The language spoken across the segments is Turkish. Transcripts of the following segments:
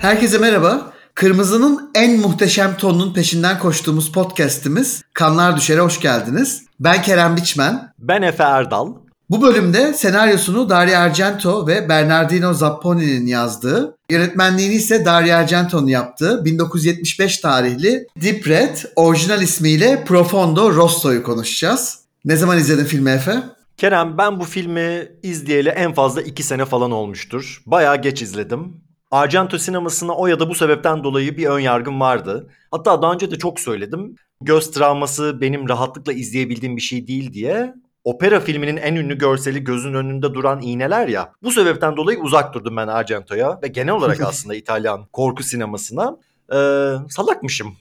Herkese merhaba. Kırmızının en muhteşem tonunun peşinden koştuğumuz podcast'imiz Kanlar Düşer'e hoş geldiniz. Ben Kerem Biçmen. Ben Efe Erdal. Bu bölümde senaryosunu Dario Argento ve Bernardino Zapponi'nin yazdığı, yönetmenliğini ise Dario Argento'nun yaptığı 1975 tarihli Deep Red, orijinal ismiyle Profondo Rosso'yu konuşacağız. Ne zaman izledin filmi Efe? Kerem ben bu filmi izleyeli en fazla 2 sene falan olmuştur. Bayağı geç izledim. Argento sinemasına o ya da bu sebepten dolayı bir ön yargım vardı. Hatta daha önce de çok söyledim. Göz travması benim rahatlıkla izleyebildiğim bir şey değil diye. Opera filminin en ünlü görseli gözün önünde duran iğneler ya. Bu sebepten dolayı uzak durdum ben Argento'ya ve genel olarak aslında İtalyan korku sinemasına. Ee, salakmışım.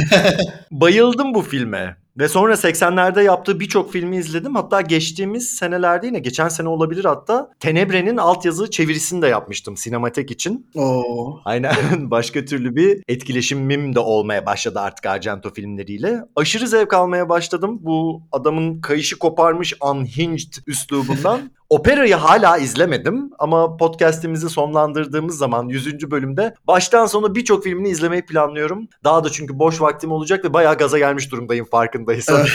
Bayıldım bu filme. Ve sonra 80'lerde yaptığı birçok filmi izledim. Hatta geçtiğimiz senelerde yine geçen sene olabilir hatta Tenebre'nin altyazı çevirisini de yapmıştım sinematek için. Oo. Aynen başka türlü bir etkileşimim de olmaya başladı artık Argento filmleriyle. Aşırı zevk almaya başladım bu adamın kayışı koparmış unhinged üslubundan. Operayı hala izlemedim ama podcast'imizi sonlandırdığımız zaman 100. bölümde baştan sona birçok filmini izlemeyi planlıyorum. Daha da çünkü boş vaktim olacak ve bayağı gaza gelmiş durumdayım farkındaysan.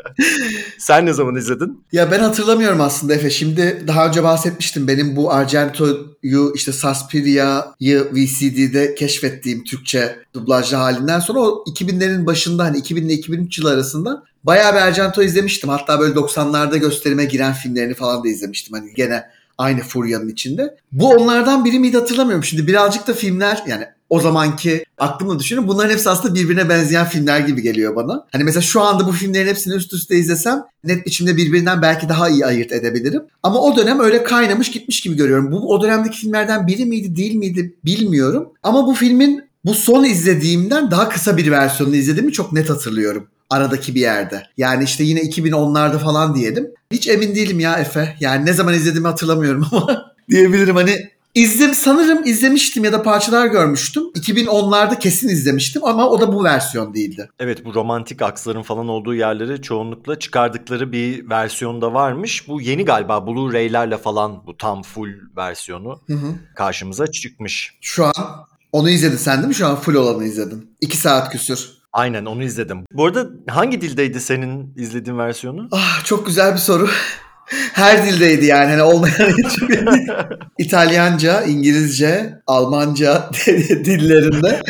Sen ne zaman izledin? Ya ben hatırlamıyorum aslında Efe. Şimdi daha önce bahsetmiştim. Benim bu Argento'yu işte Suspiria'yı VCD'de keşfettiğim Türkçe dublajlı halinden sonra o 2000'lerin başında hani 2000 ile 2003 yıl arasında bayağı bir Argento izlemiştim. Hatta böyle 90'larda gösterime giren filmlerini falan da izlemiştim. Hani gene aynı furyanın içinde. Bu onlardan biri miydi hatırlamıyorum. Şimdi birazcık da filmler yani o zamanki aklımda düşünün bunların hepsi aslında birbirine benzeyen filmler gibi geliyor bana. Hani mesela şu anda bu filmlerin hepsini üst üste izlesem net biçimde birbirinden belki daha iyi ayırt edebilirim. Ama o dönem öyle kaynamış gitmiş gibi görüyorum. Bu o dönemdeki filmlerden biri miydi değil miydi bilmiyorum. Ama bu filmin bu son izlediğimden daha kısa bir versiyonunu izlediğimi çok net hatırlıyorum aradaki bir yerde. Yani işte yine 2010'larda falan diyelim. Hiç emin değilim ya Efe. Yani ne zaman izlediğimi hatırlamıyorum ama diyebilirim hani İzledim sanırım izlemiştim ya da parçalar görmüştüm. 2010'larda kesin izlemiştim ama o da bu versiyon değildi. Evet bu romantik aksların falan olduğu yerleri çoğunlukla çıkardıkları bir versiyonda varmış. Bu yeni galiba Blu-ray'lerle falan bu tam full versiyonu hı hı. karşımıza çıkmış. Şu an onu izledin sen değil mi? Şu an full olanı izledin. 2 saat küsür. Aynen onu izledim. Bu arada hangi dildeydi senin izlediğin versiyonu? Ah çok güzel bir soru. Her dildeydi yani hani olmayan hiçbir İtalyanca, İngilizce, Almanca dillerinde.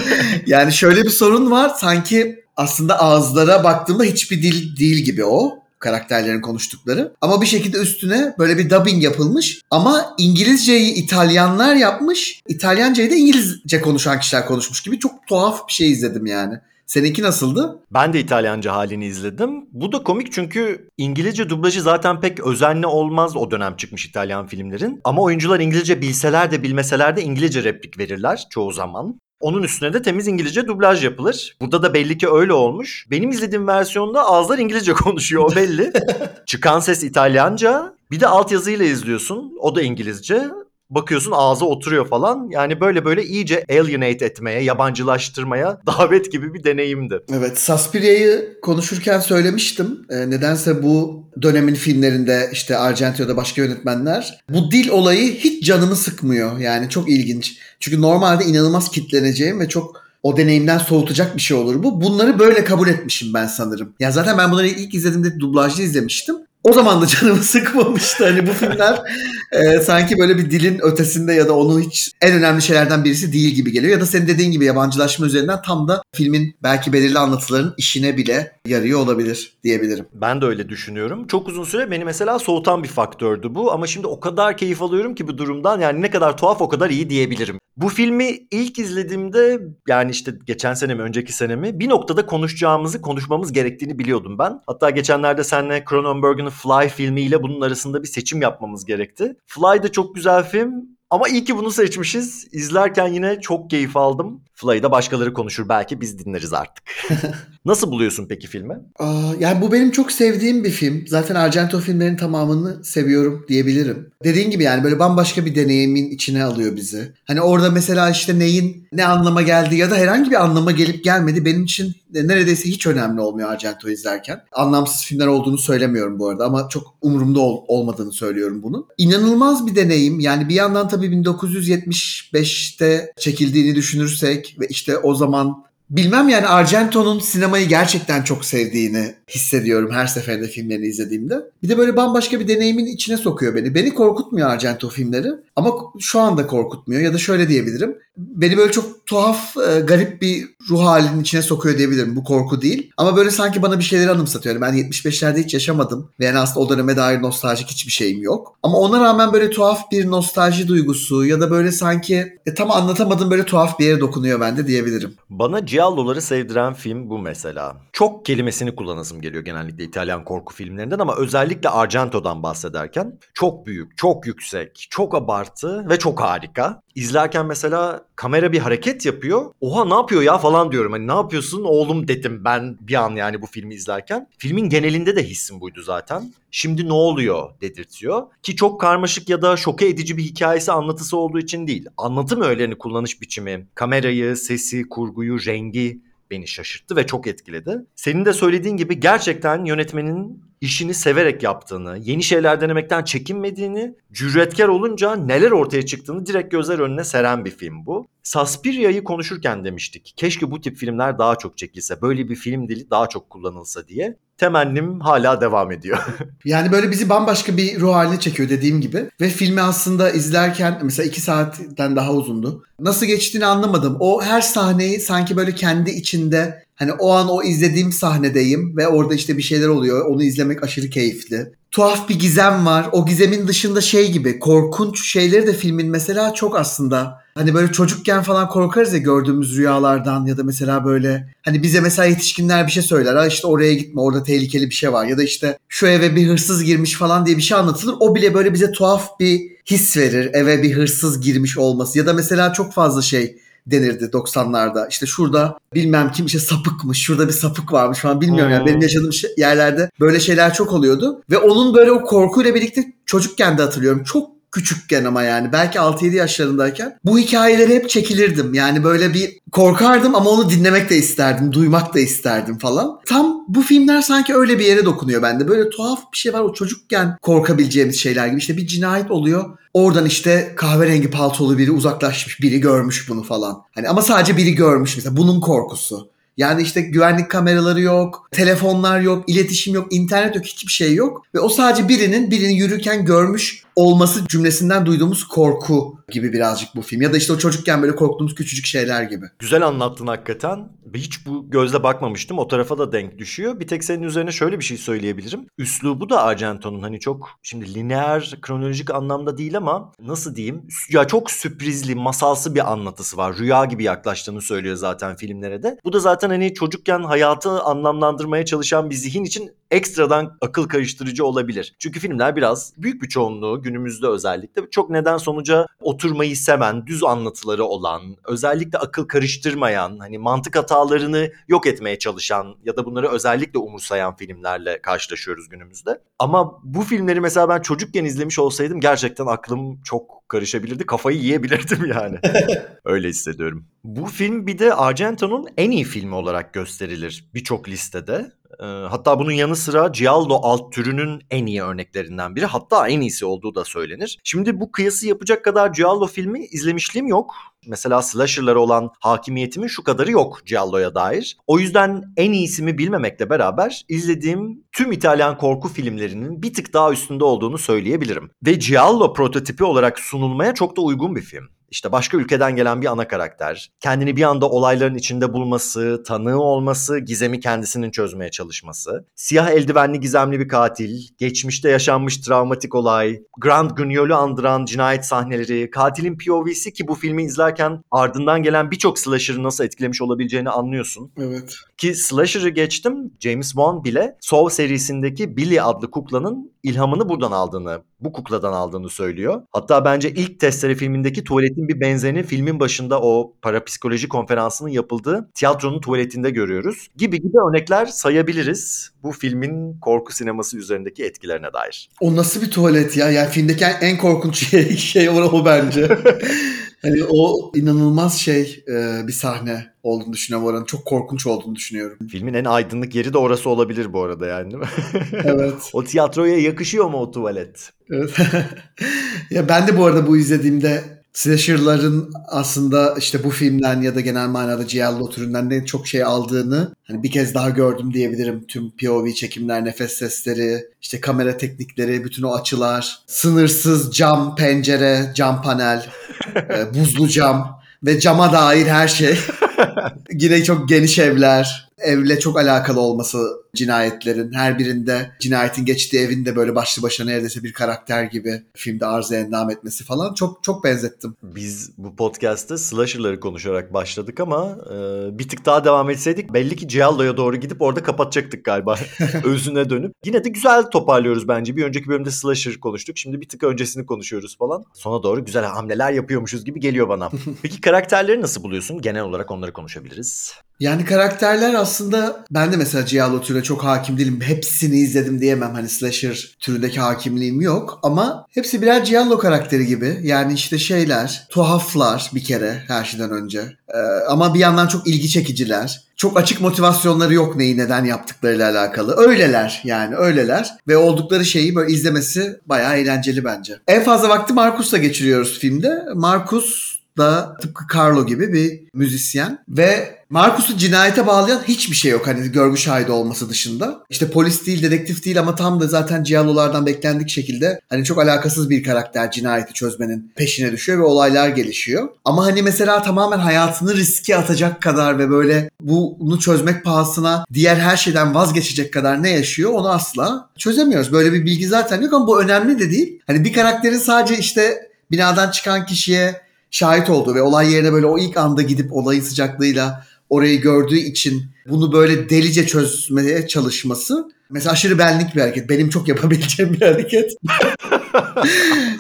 Yani şöyle bir sorun var sanki aslında ağızlara baktığımda hiçbir dil değil gibi o karakterlerin konuştukları. Ama bir şekilde üstüne böyle bir dubbing yapılmış. Ama İngilizceyi İtalyanlar yapmış. İtalyancayı da İngilizce konuşan kişiler konuşmuş gibi çok tuhaf bir şey izledim yani. Seninki nasıldı? Ben de İtalyanca halini izledim. Bu da komik çünkü İngilizce dublajı zaten pek özenli olmaz o dönem çıkmış İtalyan filmlerin. Ama oyuncular İngilizce bilseler de bilmeseler de İngilizce replik verirler çoğu zaman. Onun üstüne de temiz İngilizce dublaj yapılır. Burada da belli ki öyle olmuş. Benim izlediğim versiyonda ağızlar İngilizce konuşuyor o belli. Çıkan ses İtalyanca. Bir de altyazıyla izliyorsun. O da İngilizce bakıyorsun ağza oturuyor falan. Yani böyle böyle iyice alienate etmeye, yabancılaştırmaya davet gibi bir deneyimdi. Evet, Suspiria'yı konuşurken söylemiştim. E, nedense bu dönemin filmlerinde işte Argento'da başka yönetmenler bu dil olayı hiç canımı sıkmıyor. Yani çok ilginç. Çünkü normalde inanılmaz kitleneceğim ve çok o deneyimden soğutacak bir şey olur bu. Bunları böyle kabul etmişim ben sanırım. Ya zaten ben bunları ilk izlediğimde dublajlı izlemiştim. O zaman da canımı sıkmamıştı. Hani bu filmler e, sanki böyle bir dilin ötesinde ya da onu hiç en önemli şeylerden birisi değil gibi geliyor. Ya da senin dediğin gibi yabancılaşma üzerinden tam da filmin belki belirli anlatıların işine bile yarıyor olabilir diyebilirim. Ben de öyle düşünüyorum. Çok uzun süre beni mesela soğutan bir faktördü bu ama şimdi o kadar keyif alıyorum ki bu durumdan yani ne kadar tuhaf o kadar iyi diyebilirim. Bu filmi ilk izlediğimde yani işte geçen sene mi önceki sene mi bir noktada konuşacağımızı konuşmamız gerektiğini biliyordum ben. Hatta geçenlerde seninle Cronenberg'in Fly filmiyle bunun arasında bir seçim yapmamız gerekti. Fly da çok güzel film ama iyi ki bunu seçmişiz. İzlerken yine çok keyif aldım. Fly'ı da başkaları konuşur belki biz dinleriz artık. Nasıl buluyorsun peki filmi? Aa, yani bu benim çok sevdiğim bir film. Zaten Argento filmlerin tamamını seviyorum diyebilirim. Dediğin gibi yani böyle bambaşka bir deneyimin içine alıyor bizi. Hani orada mesela işte neyin ne anlama geldiği ya da herhangi bir anlama gelip gelmedi benim için neredeyse hiç önemli olmuyor Argento izlerken. Anlamsız filmler olduğunu söylemiyorum bu arada ama çok umurumda ol, olmadığını söylüyorum bunun. İnanılmaz bir deneyim. Yani bir yandan tabii 1975'te çekildiğini düşünürsek ve işte o zaman Bilmem yani Argento'nun sinemayı gerçekten çok sevdiğini hissediyorum her seferinde filmlerini izlediğimde. Bir de böyle bambaşka bir deneyimin içine sokuyor beni. Beni korkutmuyor Argento filmleri ama şu anda korkutmuyor ya da şöyle diyebilirim. Beni böyle çok tuhaf, e, garip bir ruh halinin içine sokuyor diyebilirim. Bu korku değil. Ama böyle sanki bana bir şeyleri anımsatıyor. ben 75'lerde hiç yaşamadım. Ve yani aslında o döneme dair nostaljik hiçbir şeyim yok. Ama ona rağmen böyle tuhaf bir nostalji duygusu ya da böyle sanki e, tam anlatamadığım böyle tuhaf bir yere dokunuyor bende diyebilirim. Bana Giallo'ları sevdiren film bu mesela. Çok kelimesini kullanasım geliyor genellikle İtalyan korku filmlerinden ama özellikle Argento'dan bahsederken çok büyük, çok yüksek, çok abartı ve çok harika. İzlerken mesela kamera bir hareket yapıyor. Oha ne yapıyor ya falan diyorum. Hani ne yapıyorsun oğlum dedim ben bir an yani bu filmi izlerken. Filmin genelinde de hissim buydu zaten. Şimdi ne oluyor dedirtiyor. Ki çok karmaşık ya da şoke edici bir hikayesi anlatısı olduğu için değil. Anlatım öğelerini kullanış biçimi, kamerayı, sesi, kurguyu, rengi beni şaşırttı ve çok etkiledi. Senin de söylediğin gibi gerçekten yönetmenin işini severek yaptığını, yeni şeyler denemekten çekinmediğini, cüretkar olunca neler ortaya çıktığını direkt gözler önüne seren bir film bu. Suspiria'yı konuşurken demiştik. Keşke bu tip filmler daha çok çekilse, böyle bir film dili daha çok kullanılsa diye. Temennim hala devam ediyor. yani böyle bizi bambaşka bir ruh haline çekiyor dediğim gibi. Ve filmi aslında izlerken mesela iki saatten daha uzundu. Nasıl geçtiğini anlamadım. O her sahneyi sanki böyle kendi içinde Hani o an o izlediğim sahnedeyim ve orada işte bir şeyler oluyor. Onu izlemek aşırı keyifli. Tuhaf bir gizem var. O gizemin dışında şey gibi korkunç şeyleri de filmin mesela çok aslında hani böyle çocukken falan korkarız ya gördüğümüz rüyalardan ya da mesela böyle hani bize mesela yetişkinler bir şey söyler. Ha işte oraya gitme orada tehlikeli bir şey var ya da işte şu eve bir hırsız girmiş falan diye bir şey anlatılır. O bile böyle bize tuhaf bir his verir eve bir hırsız girmiş olması ya da mesela çok fazla şey denirdi 90'larda. İşte şurada bilmem kim işte sapıkmış, şurada bir sapık varmış falan bilmiyorum. Hmm. Yani benim yaşadığım şey, yerlerde böyle şeyler çok oluyordu. Ve onun böyle o korkuyla birlikte çocukken de hatırlıyorum. Çok küçükken ama yani belki 6-7 yaşlarındayken bu hikayeleri hep çekilirdim. Yani böyle bir korkardım ama onu dinlemek de isterdim, duymak da isterdim falan. Tam bu filmler sanki öyle bir yere dokunuyor bende. Böyle tuhaf bir şey var o çocukken korkabileceğimiz şeyler gibi. İşte bir cinayet oluyor. Oradan işte kahverengi paltolu biri uzaklaşmış, biri görmüş bunu falan. Hani ama sadece biri görmüş mesela bunun korkusu. Yani işte güvenlik kameraları yok, telefonlar yok, iletişim yok, internet yok, hiçbir şey yok. Ve o sadece birinin birini yürürken görmüş olması cümlesinden duyduğumuz korku gibi birazcık bu film. Ya da işte o çocukken böyle korktuğumuz küçücük şeyler gibi. Güzel anlattın hakikaten. Hiç bu gözle bakmamıştım. O tarafa da denk düşüyor. Bir tek senin üzerine şöyle bir şey söyleyebilirim. Üslubu da Argento'nun hani çok şimdi lineer, kronolojik anlamda değil ama nasıl diyeyim? Ya çok sürprizli, masalsı bir anlatısı var. Rüya gibi yaklaştığını söylüyor zaten filmlere de. Bu da zaten hani çocukken hayatı anlamlandırmaya çalışan bir zihin için ekstradan akıl karıştırıcı olabilir. Çünkü filmler biraz büyük bir çoğunluğu günümüzde özellikle çok neden sonuca oturmayı seven, düz anlatıları olan, özellikle akıl karıştırmayan, hani mantık hatalarını yok etmeye çalışan ya da bunları özellikle umursayan filmlerle karşılaşıyoruz günümüzde. Ama bu filmleri mesela ben çocukken izlemiş olsaydım gerçekten aklım çok karışabilirdi. Kafayı yiyebilirdim yani. Öyle hissediyorum. Bu film bir de Argento'nun en iyi filmi olarak gösterilir birçok listede. Hatta bunun yanı sıra Giallo alt türünün en iyi örneklerinden biri. Hatta en iyisi olduğu da söylenir. Şimdi bu kıyası yapacak kadar Giallo filmi izlemişliğim yok. Mesela slasher'lara olan hakimiyetimin şu kadarı yok Giallo'ya dair. O yüzden en iyisini bilmemekle beraber izlediğim tüm İtalyan korku filmlerinin bir tık daha üstünde olduğunu söyleyebilirim. Ve Giallo prototipi olarak sunulmaya çok da uygun bir film. İşte başka ülkeden gelen bir ana karakter. Kendini bir anda olayların içinde bulması, tanığı olması, gizemi kendisinin çözmeye çalışması. Siyah eldivenli gizemli bir katil, geçmişte yaşanmış travmatik olay, Grand Guignol'u andıran cinayet sahneleri, katilin POV'si ki bu filmi izlerken ardından gelen birçok slasher'ı nasıl etkilemiş olabileceğini anlıyorsun. Evet. Ki slasher'ı geçtim, James Wan bile Saw serisindeki Billy adlı kuklanın ilhamını buradan aldığını, bu kukladan aldığını söylüyor. Hatta bence ilk Testere filmindeki tuvalet tuvaletin bir benzerini filmin başında o parapsikoloji konferansının yapıldığı tiyatronun tuvaletinde görüyoruz. Gibi gibi örnekler sayabiliriz bu filmin korku sineması üzerindeki etkilerine dair. O nasıl bir tuvalet ya? Yani filmdeki en korkunç şey, şey o bence. hani o inanılmaz şey e, bir sahne olduğunu düşünüyorum oranın. Çok korkunç olduğunu düşünüyorum. Filmin en aydınlık yeri de orası olabilir bu arada yani değil mi? Evet. o tiyatroya yakışıyor mu o tuvalet? Evet. ya ben de bu arada bu izlediğimde slasher'ların aslında işte bu filmden ya da genel manada Giallo türünden de çok şey aldığını hani bir kez daha gördüm diyebilirim. Tüm POV çekimler, nefes sesleri, işte kamera teknikleri, bütün o açılar, sınırsız cam pencere, cam panel, e, buzlu cam ve cama dair her şey. Yine çok geniş evler, evle çok alakalı olması cinayetlerin her birinde cinayetin geçtiği evinde böyle başlı başına neredeyse bir karakter gibi filmde arıza endam etmesi falan çok çok benzettim. Biz bu podcast'te slasher'ları konuşarak başladık ama e, bir tık daha devam etseydik belli ki Giallo'ya doğru gidip orada kapatacaktık galiba özüne dönüp. Yine de güzel toparlıyoruz bence. Bir önceki bölümde slasher konuştuk. Şimdi bir tık öncesini konuşuyoruz falan. Sona doğru güzel hamleler yapıyormuşuz gibi geliyor bana. Peki karakterleri nasıl buluyorsun? Genel olarak onları konuşabiliriz. Yani karakterler aslında ben de mesela Giallo türüne çok hakim değilim. Hepsini izledim diyemem. Hani slasher türündeki hakimliğim yok. Ama hepsi birer Giallo karakteri gibi. Yani işte şeyler, tuhaflar bir kere her şeyden önce. Ee, ama bir yandan çok ilgi çekiciler. Çok açık motivasyonları yok neyi neden yaptıklarıyla alakalı. Öyleler yani öyleler. Ve oldukları şeyi böyle izlemesi bayağı eğlenceli bence. En fazla vakti Marcus'la geçiriyoruz filmde. Marcus da tıpkı Carlo gibi bir müzisyen ve Marcus'u cinayete bağlayan hiçbir şey yok hani görgü şahidi olması dışında. İşte polis değil, dedektif değil ama tam da zaten Giallo'lardan beklendik şekilde hani çok alakasız bir karakter cinayeti çözmenin peşine düşüyor ve olaylar gelişiyor. Ama hani mesela tamamen hayatını riske atacak kadar ve böyle bunu çözmek pahasına diğer her şeyden vazgeçecek kadar ne yaşıyor onu asla çözemiyoruz. Böyle bir bilgi zaten yok ama bu önemli de değil. Hani bir karakterin sadece işte binadan çıkan kişiye şahit olduğu ve olay yerine böyle o ilk anda gidip olayın sıcaklığıyla orayı gördüğü için bunu böyle delice çözmeye çalışması mesela aşırı benlik bir hareket. Benim çok yapabileceğim bir hareket.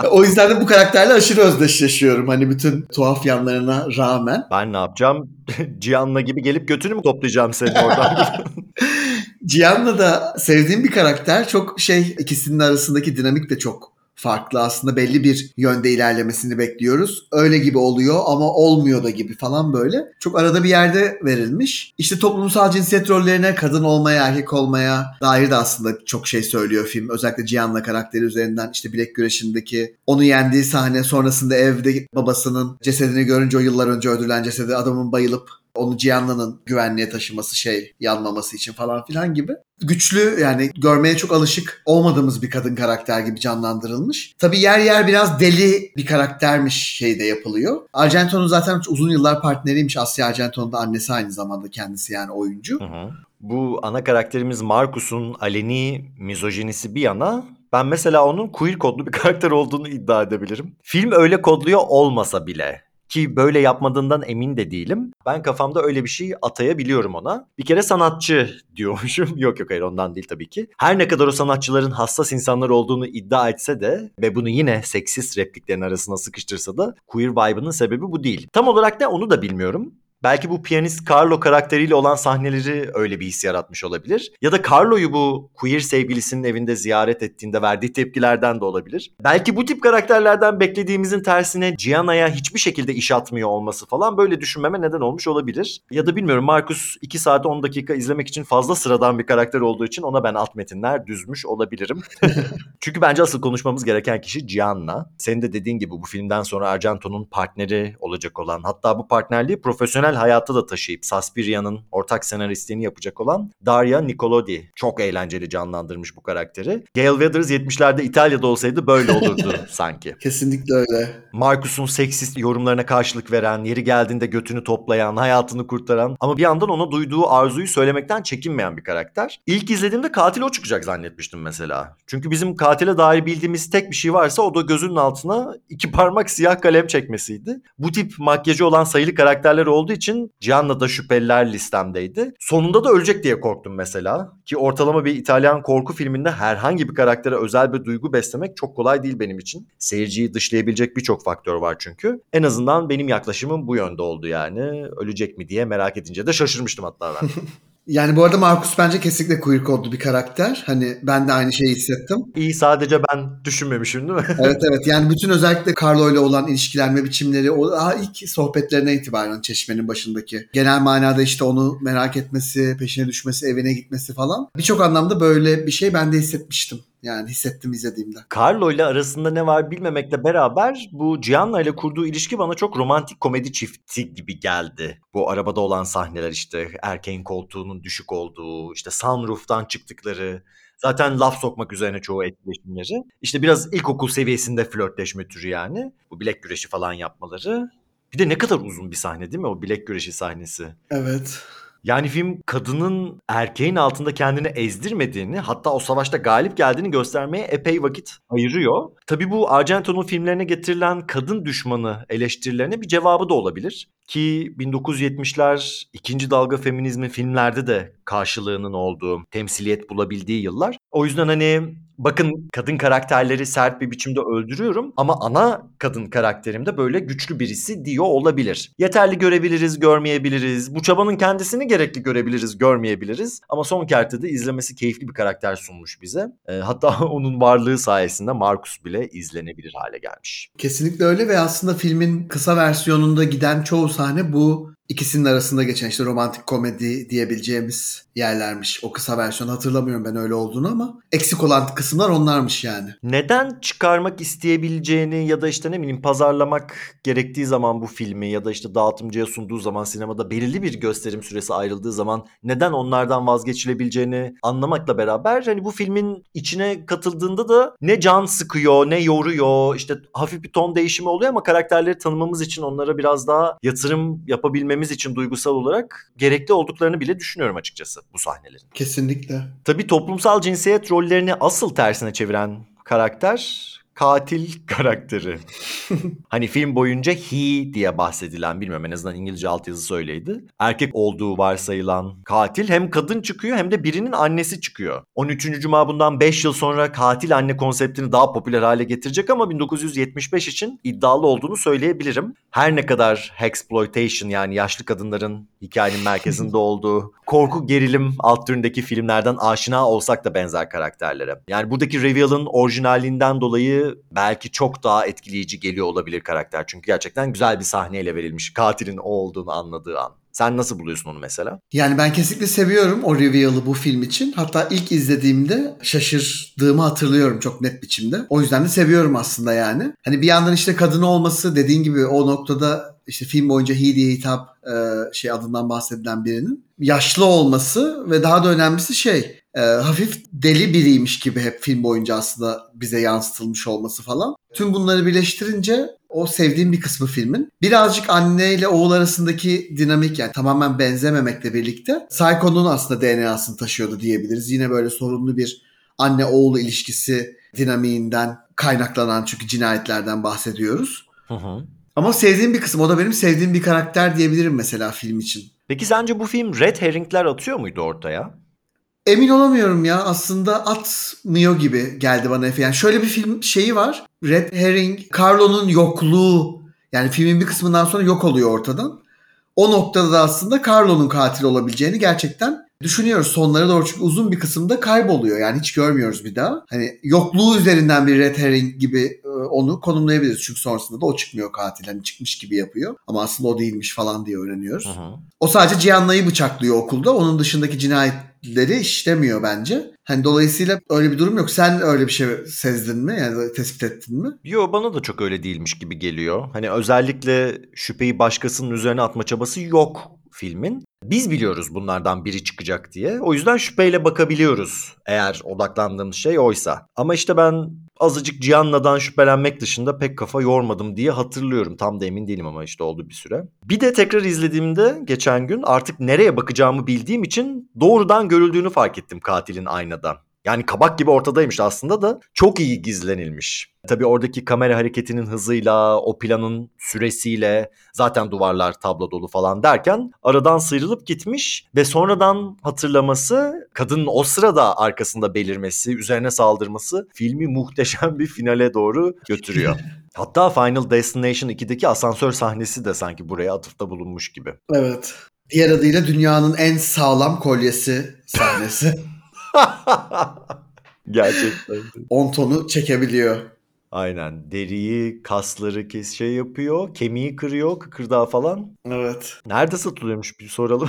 o yüzden de bu karakterle aşırı özdeşleşiyorum. Hani bütün tuhaf yanlarına rağmen. Ben ne yapacağım? Cihan'la gibi gelip götünü mü toplayacağım senin oradan? Cihan'la da sevdiğim bir karakter. Çok şey ikisinin arasındaki dinamik de çok farklı aslında belli bir yönde ilerlemesini bekliyoruz. Öyle gibi oluyor ama olmuyor da gibi falan böyle. Çok arada bir yerde verilmiş. İşte toplumsal cinsiyet rollerine kadın olmaya, erkek olmaya dair de aslında çok şey söylüyor film. Özellikle Cihan'la karakteri üzerinden işte bilek güreşindeki onu yendiği sahne sonrasında evde babasının cesedini görünce o yıllar önce öldürülen cesedi adamın bayılıp onu Cihanlı'nın güvenliğe taşıması şey yanmaması için falan filan gibi. Güçlü yani görmeye çok alışık olmadığımız bir kadın karakter gibi canlandırılmış. Tabii yer yer biraz deli bir karaktermiş şeyde yapılıyor. Argento'nun zaten uzun yıllar partneriymiş. Asya Argento'nun da annesi aynı zamanda kendisi yani oyuncu. Hı hı. Bu ana karakterimiz Marcus'un aleni mizojinisi bir yana ben mesela onun queer kodlu bir karakter olduğunu iddia edebilirim. Film öyle kodluyor olmasa bile. Ki böyle yapmadığından emin de değilim. Ben kafamda öyle bir şey atayabiliyorum ona. Bir kere sanatçı diyormuşum. yok yok hayır ondan değil tabii ki. Her ne kadar o sanatçıların hassas insanlar olduğunu iddia etse de ve bunu yine seksist repliklerin arasına sıkıştırsa da queer vibe'ının sebebi bu değil. Tam olarak ne onu da bilmiyorum. Belki bu piyanist Carlo karakteriyle olan sahneleri öyle bir his yaratmış olabilir. Ya da Carlo'yu bu queer sevgilisinin evinde ziyaret ettiğinde verdiği tepkilerden de olabilir. Belki bu tip karakterlerden beklediğimizin tersine Gianna'ya hiçbir şekilde iş atmıyor olması falan böyle düşünmeme neden olmuş olabilir. Ya da bilmiyorum Marcus 2 saat 10 dakika izlemek için fazla sıradan bir karakter olduğu için ona ben alt metinler düzmüş olabilirim. Çünkü bence asıl konuşmamız gereken kişi Gianna. Senin de dediğin gibi bu filmden sonra Argento'nun partneri olacak olan hatta bu partnerliği profesyonel hayata da taşıyıp Saspiria'nın ortak senaristliğini yapacak olan Daria Nicolodi. Çok eğlenceli canlandırmış bu karakteri. Gail Weathers 70'lerde İtalya'da olsaydı böyle olurdu sanki. Kesinlikle öyle. Marcus'un seksist yorumlarına karşılık veren, yeri geldiğinde götünü toplayan, hayatını kurtaran ama bir yandan ona duyduğu arzuyu söylemekten çekinmeyen bir karakter. İlk izlediğimde katil o çıkacak zannetmiştim mesela. Çünkü bizim katile dair bildiğimiz tek bir şey varsa o da gözünün altına iki parmak siyah kalem çekmesiydi. Bu tip makyajı olan sayılı karakterler olduğu için Cihan'la da şüpheliler listemdeydi. Sonunda da ölecek diye korktum mesela. Ki ortalama bir İtalyan korku filminde herhangi bir karaktere özel bir duygu beslemek çok kolay değil benim için. Seyirciyi dışlayabilecek birçok faktör var çünkü. En azından benim yaklaşımım bu yönde oldu yani. Ölecek mi diye merak edince de şaşırmıştım hatta ben. Yani bu arada Marcus bence kesinlikle queer kodlu bir karakter. Hani ben de aynı şeyi hissettim. İyi sadece ben düşünmemişim değil mi? Evet evet yani bütün özellikle Carlo ile olan ilişkilenme biçimleri o daha ilk sohbetlerine itibaren çeşmenin başındaki. Genel manada işte onu merak etmesi, peşine düşmesi, evine gitmesi falan. Birçok anlamda böyle bir şey ben de hissetmiştim. Yani hissettim izlediğimde. Carlo ile arasında ne var bilmemekle beraber bu Gianna ile kurduğu ilişki bana çok romantik komedi çifti gibi geldi. Bu arabada olan sahneler işte erkeğin koltuğunun düşük olduğu, işte sunroof'tan çıktıkları, zaten laf sokmak üzerine çoğu etkileşimleri. İşte biraz ilkokul seviyesinde flörtleşme türü yani. Bu bilek güreşi falan yapmaları. Bir de ne kadar uzun bir sahne değil mi o bilek güreşi sahnesi? Evet. Yani film kadının erkeğin altında kendini ezdirmediğini hatta o savaşta galip geldiğini göstermeye epey vakit ayırıyor. Tabii bu Argento'nun filmlerine getirilen kadın düşmanı eleştirilerine bir cevabı da olabilir. Ki 1970'ler ikinci dalga feminizmin filmlerde de karşılığının olduğu, temsiliyet bulabildiği yıllar. O yüzden hani bakın kadın karakterleri sert bir biçimde öldürüyorum ama ana kadın karakterimde böyle güçlü birisi diyor olabilir. Yeterli görebiliriz, görmeyebiliriz. Bu çabanın kendisini gerekli görebiliriz, görmeyebiliriz. Ama son kertede izlemesi keyifli bir karakter sunmuş bize. E, hatta onun varlığı sayesinde Marcus bile izlenebilir hale gelmiş. Kesinlikle öyle ve aslında filmin kısa versiyonunda giden çoğu sahne bu ikisinin arasında geçen işte romantik komedi diyebileceğimiz yerlermiş. O kısa versiyon hatırlamıyorum ben öyle olduğunu ama eksik olan kısımlar onlarmış yani. Neden çıkarmak isteyebileceğini ya da işte ne bileyim pazarlamak gerektiği zaman bu filmi ya da işte dağıtımcıya sunduğu zaman sinemada belirli bir gösterim süresi ayrıldığı zaman neden onlardan vazgeçilebileceğini anlamakla beraber hani bu filmin içine katıldığında da ne can sıkıyor ne yoruyor işte hafif bir ton değişimi oluyor ama karakterleri tanımamız için onlara biraz daha yatırım yapabilmemiz için duygusal olarak gerekli olduklarını bile düşünüyorum açıkçası bu sahnelerin. Kesinlikle. Tabii toplumsal cinsiyet rollerini asıl tersine çeviren karakter katil karakteri. hani film boyunca he diye bahsedilen bilmiyorum en azından İngilizce altyazısı öyleydi. Erkek olduğu varsayılan katil hem kadın çıkıyor hem de birinin annesi çıkıyor. 13. Cuma bundan 5 yıl sonra katil anne konseptini daha popüler hale getirecek ama 1975 için iddialı olduğunu söyleyebilirim. Her ne kadar exploitation yani yaşlı kadınların hikayenin merkezinde olduğu korku gerilim alt türündeki filmlerden aşina olsak da benzer karakterlere. Yani buradaki reveal'ın orijinalinden dolayı belki çok daha etkileyici geliyor olabilir karakter. Çünkü gerçekten güzel bir sahneyle verilmiş katilin o olduğunu anladığı an. Sen nasıl buluyorsun onu mesela? Yani ben kesinlikle seviyorum o reveal'ı bu film için. Hatta ilk izlediğimde şaşırdığımı hatırlıyorum çok net biçimde. O yüzden de seviyorum aslında yani. Hani bir yandan işte kadın olması dediğin gibi o noktada işte film boyunca he diye hitap e, şey adından bahsedilen birinin yaşlı olması ve daha da önemlisi şey e, hafif deli biriymiş gibi hep film boyunca aslında bize yansıtılmış olması falan. Tüm bunları birleştirince o sevdiğim bir kısmı filmin. Birazcık anne ile oğul arasındaki dinamik yani tamamen benzememekle birlikte Psycho'nun aslında DNA'sını taşıyordu diyebiliriz. Yine böyle sorunlu bir anne oğul ilişkisi dinamiğinden kaynaklanan çünkü cinayetlerden bahsediyoruz. Hı hı. Ama sevdiğim bir kısım o da benim sevdiğim bir karakter diyebilirim mesela film için. Peki sence bu film red herringler atıyor muydu ortaya? Emin olamıyorum ya aslında atmıyor gibi geldi bana Efe. Yani şöyle bir film şeyi var. Red Herring, Carlo'nun yokluğu yani filmin bir kısmından sonra yok oluyor ortadan. O noktada da aslında Carlo'nun katil olabileceğini gerçekten düşünüyoruz. Sonlara doğru çünkü uzun bir kısımda kayboluyor. Yani hiç görmüyoruz bir daha. Hani yokluğu üzerinden bir Red Herring gibi onu konumlayabiliriz. Çünkü sonrasında da o çıkmıyor katil. Hani çıkmış gibi yapıyor. Ama aslında o değilmiş falan diye öğreniyoruz. Hı hı. O sadece Gianna'yı bıçaklıyor okulda. Onun dışındaki cinayetleri işlemiyor bence. Hani dolayısıyla öyle bir durum yok. Sen öyle bir şey sezdin mi? Yani tespit ettin mi? Yo bana da çok öyle değilmiş gibi geliyor. Hani özellikle şüpheyi başkasının üzerine atma çabası yok filmin. Biz biliyoruz bunlardan biri çıkacak diye. O yüzden şüpheyle bakabiliyoruz eğer odaklandığımız şey oysa. Ama işte ben azıcık Gianna'dan şüphelenmek dışında pek kafa yormadım diye hatırlıyorum. Tam da emin değilim ama işte oldu bir süre. Bir de tekrar izlediğimde geçen gün artık nereye bakacağımı bildiğim için doğrudan görüldüğünü fark ettim katilin aynada. Yani kabak gibi ortadaymış aslında da çok iyi gizlenilmiş. Tabii oradaki kamera hareketinin hızıyla, o planın süresiyle zaten duvarlar tablo dolu falan derken aradan sıyrılıp gitmiş ve sonradan hatırlaması, kadının o sırada arkasında belirmesi, üzerine saldırması filmi muhteşem bir finale doğru götürüyor. Hatta Final Destination 2'deki asansör sahnesi de sanki buraya atıfta bulunmuş gibi. Evet. Diğer adıyla dünyanın en sağlam kolyesi sahnesi. Gerçekten. 10 tonu çekebiliyor. Aynen. Deriyi, kasları kes şey yapıyor. Kemiği kırıyor, kıkırdağı falan. Evet. Nerede satılıyormuş bir soralım.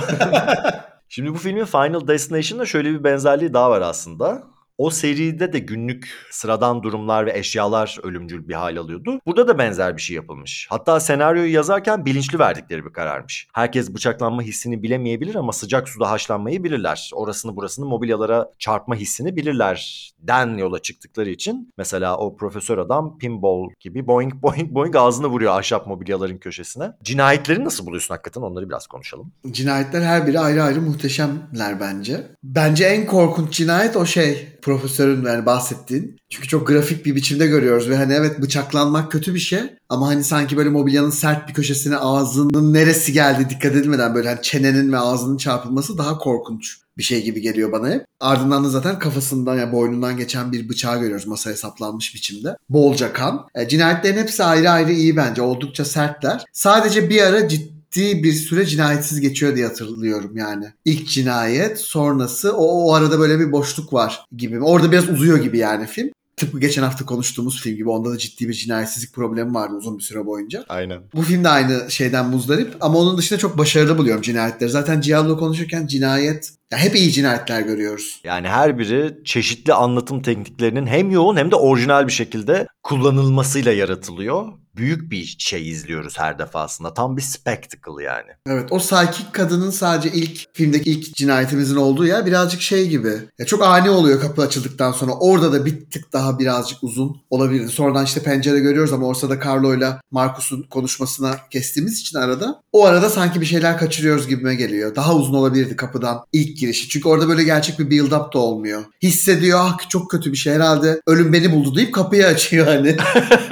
Şimdi bu filmin Final Destination'da şöyle bir benzerliği daha var aslında. O seride de günlük sıradan durumlar ve eşyalar ölümcül bir hal alıyordu. Burada da benzer bir şey yapılmış. Hatta senaryoyu yazarken bilinçli verdikleri bir kararmış. Herkes bıçaklanma hissini bilemeyebilir ama sıcak suda haşlanmayı bilirler. Orasını burasını mobilyalara çarpma hissini bilirler. Den yola çıktıkları için mesela o profesör adam pinball gibi boing boing boing ağzını vuruyor ahşap mobilyaların köşesine. Cinayetleri nasıl buluyorsun hakikaten onları biraz konuşalım. Cinayetler her biri ayrı ayrı muhteşemler bence. Bence en korkunç cinayet o şey profesörün yani bahsettiğin. Çünkü çok grafik bir biçimde görüyoruz ve hani evet bıçaklanmak kötü bir şey ama hani sanki böyle mobilyanın sert bir köşesine ağzının neresi geldi dikkat edilmeden böyle hani çenenin ve ağzının çarpılması daha korkunç bir şey gibi geliyor bana hep. Ardından da zaten kafasından ya yani boynundan geçen bir bıçağı görüyoruz masaya saplanmış biçimde. Bolca kan. E, cinayetlerin hepsi ayrı ayrı iyi bence. Oldukça sertler. Sadece bir ara ciddi ciddi bir süre cinayetsiz geçiyor diye hatırlıyorum yani. İlk cinayet sonrası o, o arada böyle bir boşluk var gibi. Orada biraz uzuyor gibi yani film. Tıpkı geçen hafta konuştuğumuz film gibi onda da ciddi bir cinayetsizlik problemi vardı uzun bir süre boyunca. Aynen. Bu film de aynı şeyden muzdarip ama onun dışında çok başarılı buluyorum cinayetleri. Zaten Giallo konuşurken cinayet ya hep iyi cinayetler görüyoruz. Yani her biri çeşitli anlatım tekniklerinin hem yoğun hem de orijinal bir şekilde kullanılmasıyla yaratılıyor. Büyük bir şey izliyoruz her defasında. Tam bir spectacle yani. Evet o sakik kadının sadece ilk filmdeki ilk cinayetimizin olduğu yer birazcık şey gibi. Ya çok ani oluyor kapı açıldıktan sonra. Orada da bir tık daha birazcık uzun olabilir. Sonradan işte pencere görüyoruz ama ortada Carlo'yla Marcus'un konuşmasına kestiğimiz için arada. O arada sanki bir şeyler kaçırıyoruz gibime geliyor. Daha uzun olabilirdi kapıdan ilk girişi. Çünkü orada böyle gerçek bir build up da olmuyor. Hissediyor ah çok kötü bir şey herhalde ölüm beni buldu deyip kapıyı açıyor hani.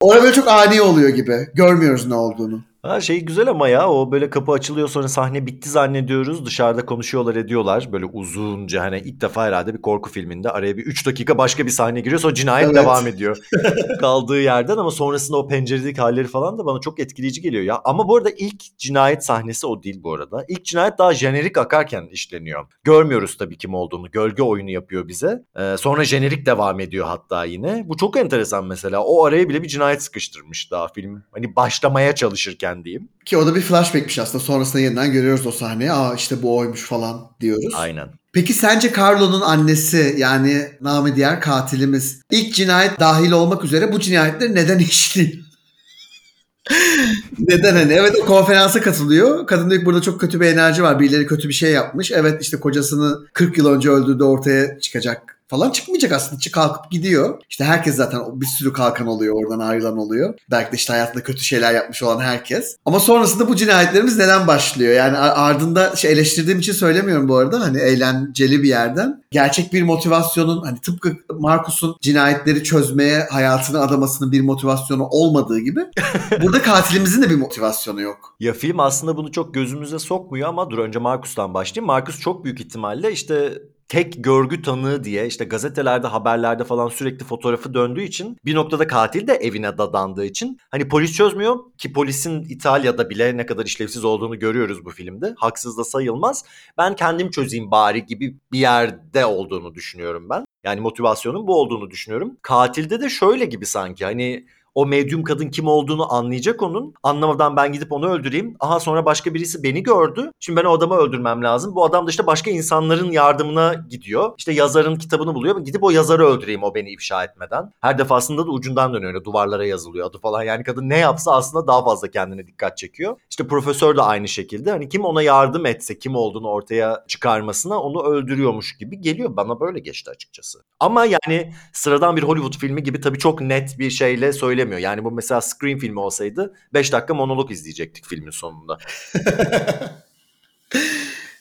Orada böyle çok ani oluyor gibi. Görmüyoruz ne olduğunu. Ha şey güzel ama ya o böyle kapı açılıyor sonra sahne bitti zannediyoruz. Dışarıda konuşuyorlar ediyorlar böyle uzunca hani ilk defa herhalde bir korku filminde araya bir 3 dakika başka bir sahne giriyor sonra cinayet Evet. devam ediyor. Kaldığı yerden ama sonrasında o penceredeki halleri falan da bana çok etkileyici geliyor ya. Ama bu arada ilk cinayet sahnesi o değil bu arada. İlk cinayet daha jenerik akarken işleniyor. Görmüyoruz tabii kim olduğunu. Gölge oyunu yapıyor bize. Ee, sonra jenerik devam ediyor hatta yine. Bu çok enteresan mesela. O araya bile bir cinayet sıkıştırmış daha film. Hani başlamaya çalışırken diyeyim. Ki o da bir flashbackmiş aslında. Sonrasında yeniden görüyoruz o sahneyi. Aa işte bu oymuş falan diyoruz. Aynen. Peki sence Carlo'nun annesi yani namı diğer katilimiz ilk cinayet dahil olmak üzere bu cinayetleri neden işliyor? neden hani? Evet o konferansa katılıyor. Kadın diyor ki burada çok kötü bir enerji var. Birileri kötü bir şey yapmış. Evet işte kocasını 40 yıl önce öldürdü ortaya çıkacak falan çıkmayacak aslında. Çık kalkıp gidiyor. İşte herkes zaten bir sürü kalkan oluyor oradan ayrılan oluyor. Belki de işte hayatında kötü şeyler yapmış olan herkes. Ama sonrasında bu cinayetlerimiz neden başlıyor? Yani ar- ardında şey eleştirdiğim için söylemiyorum bu arada. Hani eğlenceli bir yerden. Gerçek bir motivasyonun hani tıpkı Marcus'un cinayetleri çözmeye hayatını adamasının bir motivasyonu olmadığı gibi burada katilimizin de bir motivasyonu yok. Ya film aslında bunu çok gözümüze sokmuyor ama dur önce Marcus'tan başlayayım. Marcus çok büyük ihtimalle işte tek görgü tanığı diye işte gazetelerde haberlerde falan sürekli fotoğrafı döndüğü için bir noktada katil de evine dadandığı için hani polis çözmüyor ki polisin İtalya'da bile ne kadar işlevsiz olduğunu görüyoruz bu filmde. Haksız da sayılmaz. Ben kendim çözeyim bari gibi bir yerde olduğunu düşünüyorum ben. Yani motivasyonun bu olduğunu düşünüyorum. Katilde de şöyle gibi sanki hani o medyum kadın kim olduğunu anlayacak onun. Anlamadan ben gidip onu öldüreyim. Aha sonra başka birisi beni gördü. Şimdi ben o adamı öldürmem lazım. Bu adam da işte başka insanların yardımına gidiyor. İşte yazarın kitabını buluyor. Gidip o yazarı öldüreyim o beni ifşa etmeden. Her defasında da ucundan dönüyor. öyle Duvarlara yazılıyor adı falan. Yani kadın ne yapsa aslında daha fazla kendine dikkat çekiyor. İşte profesör de aynı şekilde. Hani kim ona yardım etse kim olduğunu ortaya çıkarmasına onu öldürüyormuş gibi geliyor. Bana böyle geçti açıkçası. Ama yani sıradan bir Hollywood filmi gibi tabii çok net bir şeyle söylemiyor. Yani bu mesela Scream filmi olsaydı 5 dakika monolog izleyecektik filmin sonunda.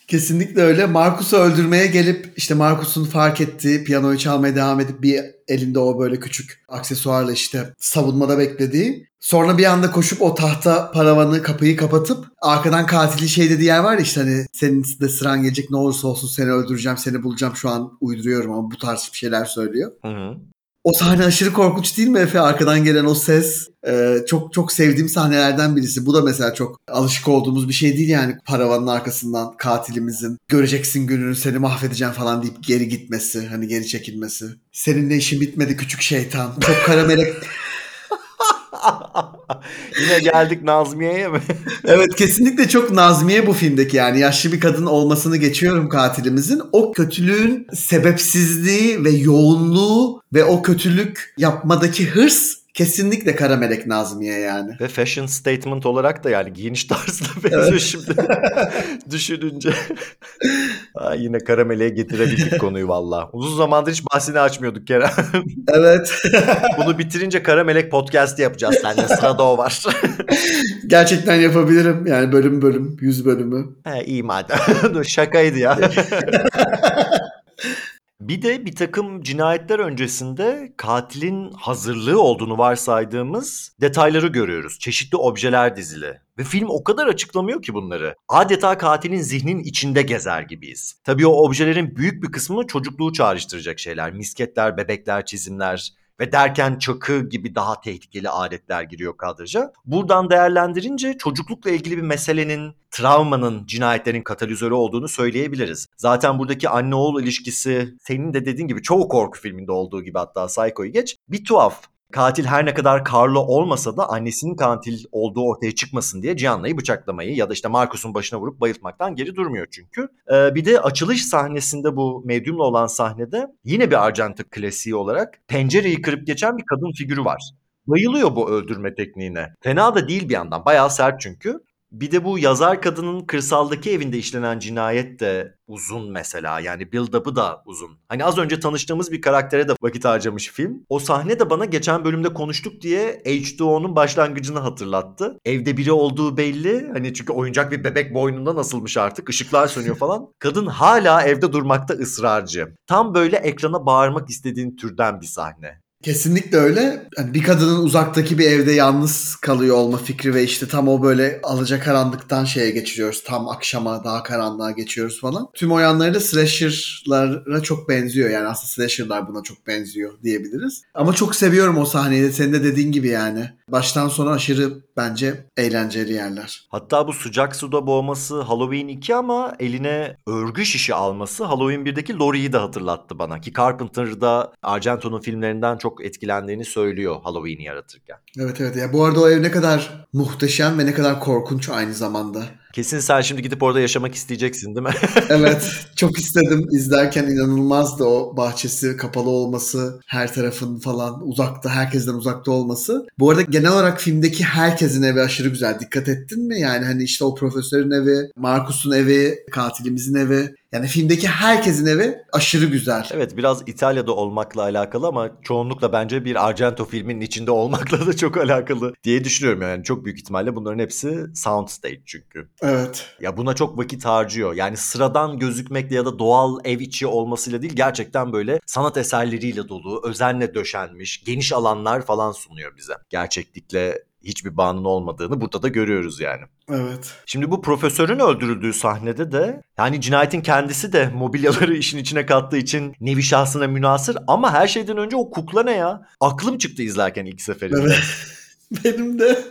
Kesinlikle öyle. Markus'u öldürmeye gelip işte Markus'un fark ettiği piyanoyu çalmaya devam edip bir elinde o böyle küçük aksesuarla işte savunmada beklediği. Sonra bir anda koşup o tahta paravanı kapıyı kapatıp arkadan katilin şey dediği yer var ya işte hani senin de sıran gelecek ne olursa olsun seni öldüreceğim seni bulacağım şu an uyduruyorum ama bu tarz bir şeyler söylüyor. Hı hı. O sahne aşırı korkunç değil mi Efe? Arkadan gelen o ses. Ee, çok çok sevdiğim sahnelerden birisi. Bu da mesela çok alışık olduğumuz bir şey değil yani. Paravanın arkasından katilimizin göreceksin gününü seni mahvedeceğim falan deyip geri gitmesi. Hani geri çekilmesi. Seninle işin bitmedi küçük şeytan. Çok kara melek. Yine geldik Nazmiye'ye mi? evet kesinlikle çok Nazmiye bu filmdeki yani. Yaşlı bir kadın olmasını geçiyorum katilimizin. O kötülüğün sebepsizliği ve yoğunluğu ve o kötülük yapmadaki hırs kesinlikle Kara Melek Nazmiye yani. Ve fashion statement olarak da yani giyiniş tarzına benziyor evet. şimdi düşününce. Ha, yine Kara Melek'e getirebildik konuyu valla. Uzun zamandır hiç bahsini açmıyorduk Kerem. evet. Bunu bitirince Kara Melek podcast'i yapacağız seninle. Sırada o var. Gerçekten yapabilirim. Yani bölüm bölüm, yüz bölümü. He iyi madem. Şakaydı ya. Bir de bir takım cinayetler öncesinde katilin hazırlığı olduğunu varsaydığımız detayları görüyoruz. Çeşitli objeler dizili. Ve film o kadar açıklamıyor ki bunları. Adeta katilin zihnin içinde gezer gibiyiz. Tabii o objelerin büyük bir kısmı çocukluğu çağrıştıracak şeyler. Misketler, bebekler, çizimler, ve derken çakı gibi daha tehlikeli aletler giriyor kadraja. Buradan değerlendirince çocuklukla ilgili bir meselenin, travmanın, cinayetlerin katalizörü olduğunu söyleyebiliriz. Zaten buradaki anne oğul ilişkisi senin de dediğin gibi çoğu korku filminde olduğu gibi hatta Psycho'yu geç bir tuhaf. Katil her ne kadar Carlo olmasa da annesinin katil olduğu ortaya çıkmasın diye Gianna'yı bıçaklamayı ya da işte Marcus'un başına vurup bayıltmaktan geri durmuyor çünkü. Ee, bir de açılış sahnesinde bu medyumla olan sahnede yine bir Arjantin klasiği olarak pencereyi kırıp geçen bir kadın figürü var. Bayılıyor bu öldürme tekniğine. Fena da değil bir yandan. Bayağı sert çünkü. Bir de bu yazar kadının kırsaldaki evinde işlenen cinayet de uzun mesela. Yani build-up'ı da uzun. Hani az önce tanıştığımız bir karaktere de vakit harcamış film. O sahne de bana geçen bölümde konuştuk diye H2O'nun başlangıcını hatırlattı. Evde biri olduğu belli. Hani çünkü oyuncak bir bebek boynunda nasılmış artık. Işıklar sönüyor falan. Kadın hala evde durmakta ısrarcı. Tam böyle ekrana bağırmak istediğin türden bir sahne. Kesinlikle öyle. Yani bir kadının uzaktaki bir evde yalnız kalıyor olma fikri ve işte tam o böyle alacakaranlıktan şeye geçiriyoruz. Tam akşama daha karanlığa geçiyoruz falan. Tüm o yanları da slasher'lara çok benziyor. Yani aslında slasher'lar buna çok benziyor diyebiliriz. Ama çok seviyorum o sahneyi de senin de dediğin gibi yani. Baştan sona aşırı bence eğlenceli yerler. Hatta bu sıcak suda boğması Halloween 2 ama eline örgü şişi alması Halloween 1'deki Laurie'yi de hatırlattı bana. Ki Carpenter'da Argento'nun filmlerinden çok etkilendiğini söylüyor Halloween'i yaratırken. Evet evet. Ya bu arada o ev ne kadar muhteşem ve ne kadar korkunç aynı zamanda. Kesin sen şimdi gidip orada yaşamak isteyeceksin değil mi? evet. Çok istedim. izlerken inanılmazdı o bahçesi kapalı olması, her tarafın falan uzakta, herkesten uzakta olması. Bu arada genel olarak filmdeki herkesin evi aşırı güzel. Dikkat ettin mi? Yani hani işte o profesörün evi, Markus'un evi, katilimizin evi. Yani filmdeki herkesin evi aşırı güzel. Evet biraz İtalya'da olmakla alakalı ama çoğunlukla bence bir Argento filminin içinde olmakla da çok alakalı diye düşünüyorum. Yani çok büyük ihtimalle bunların hepsi soundstage çünkü. Evet. Ya buna çok vakit harcıyor. Yani sıradan gözükmekle ya da doğal ev içi olmasıyla değil gerçekten böyle sanat eserleriyle dolu, özenle döşenmiş, geniş alanlar falan sunuyor bize. Gerçeklikle hiçbir bağının olmadığını burada da görüyoruz yani. Evet. Şimdi bu profesörün öldürüldüğü sahnede de yani cinayetin kendisi de mobilyaları işin içine kattığı için nevi şahsına münasır ama her şeyden önce o kukla ne ya? Aklım çıktı izlerken ilk seferinde. Evet. Benim de.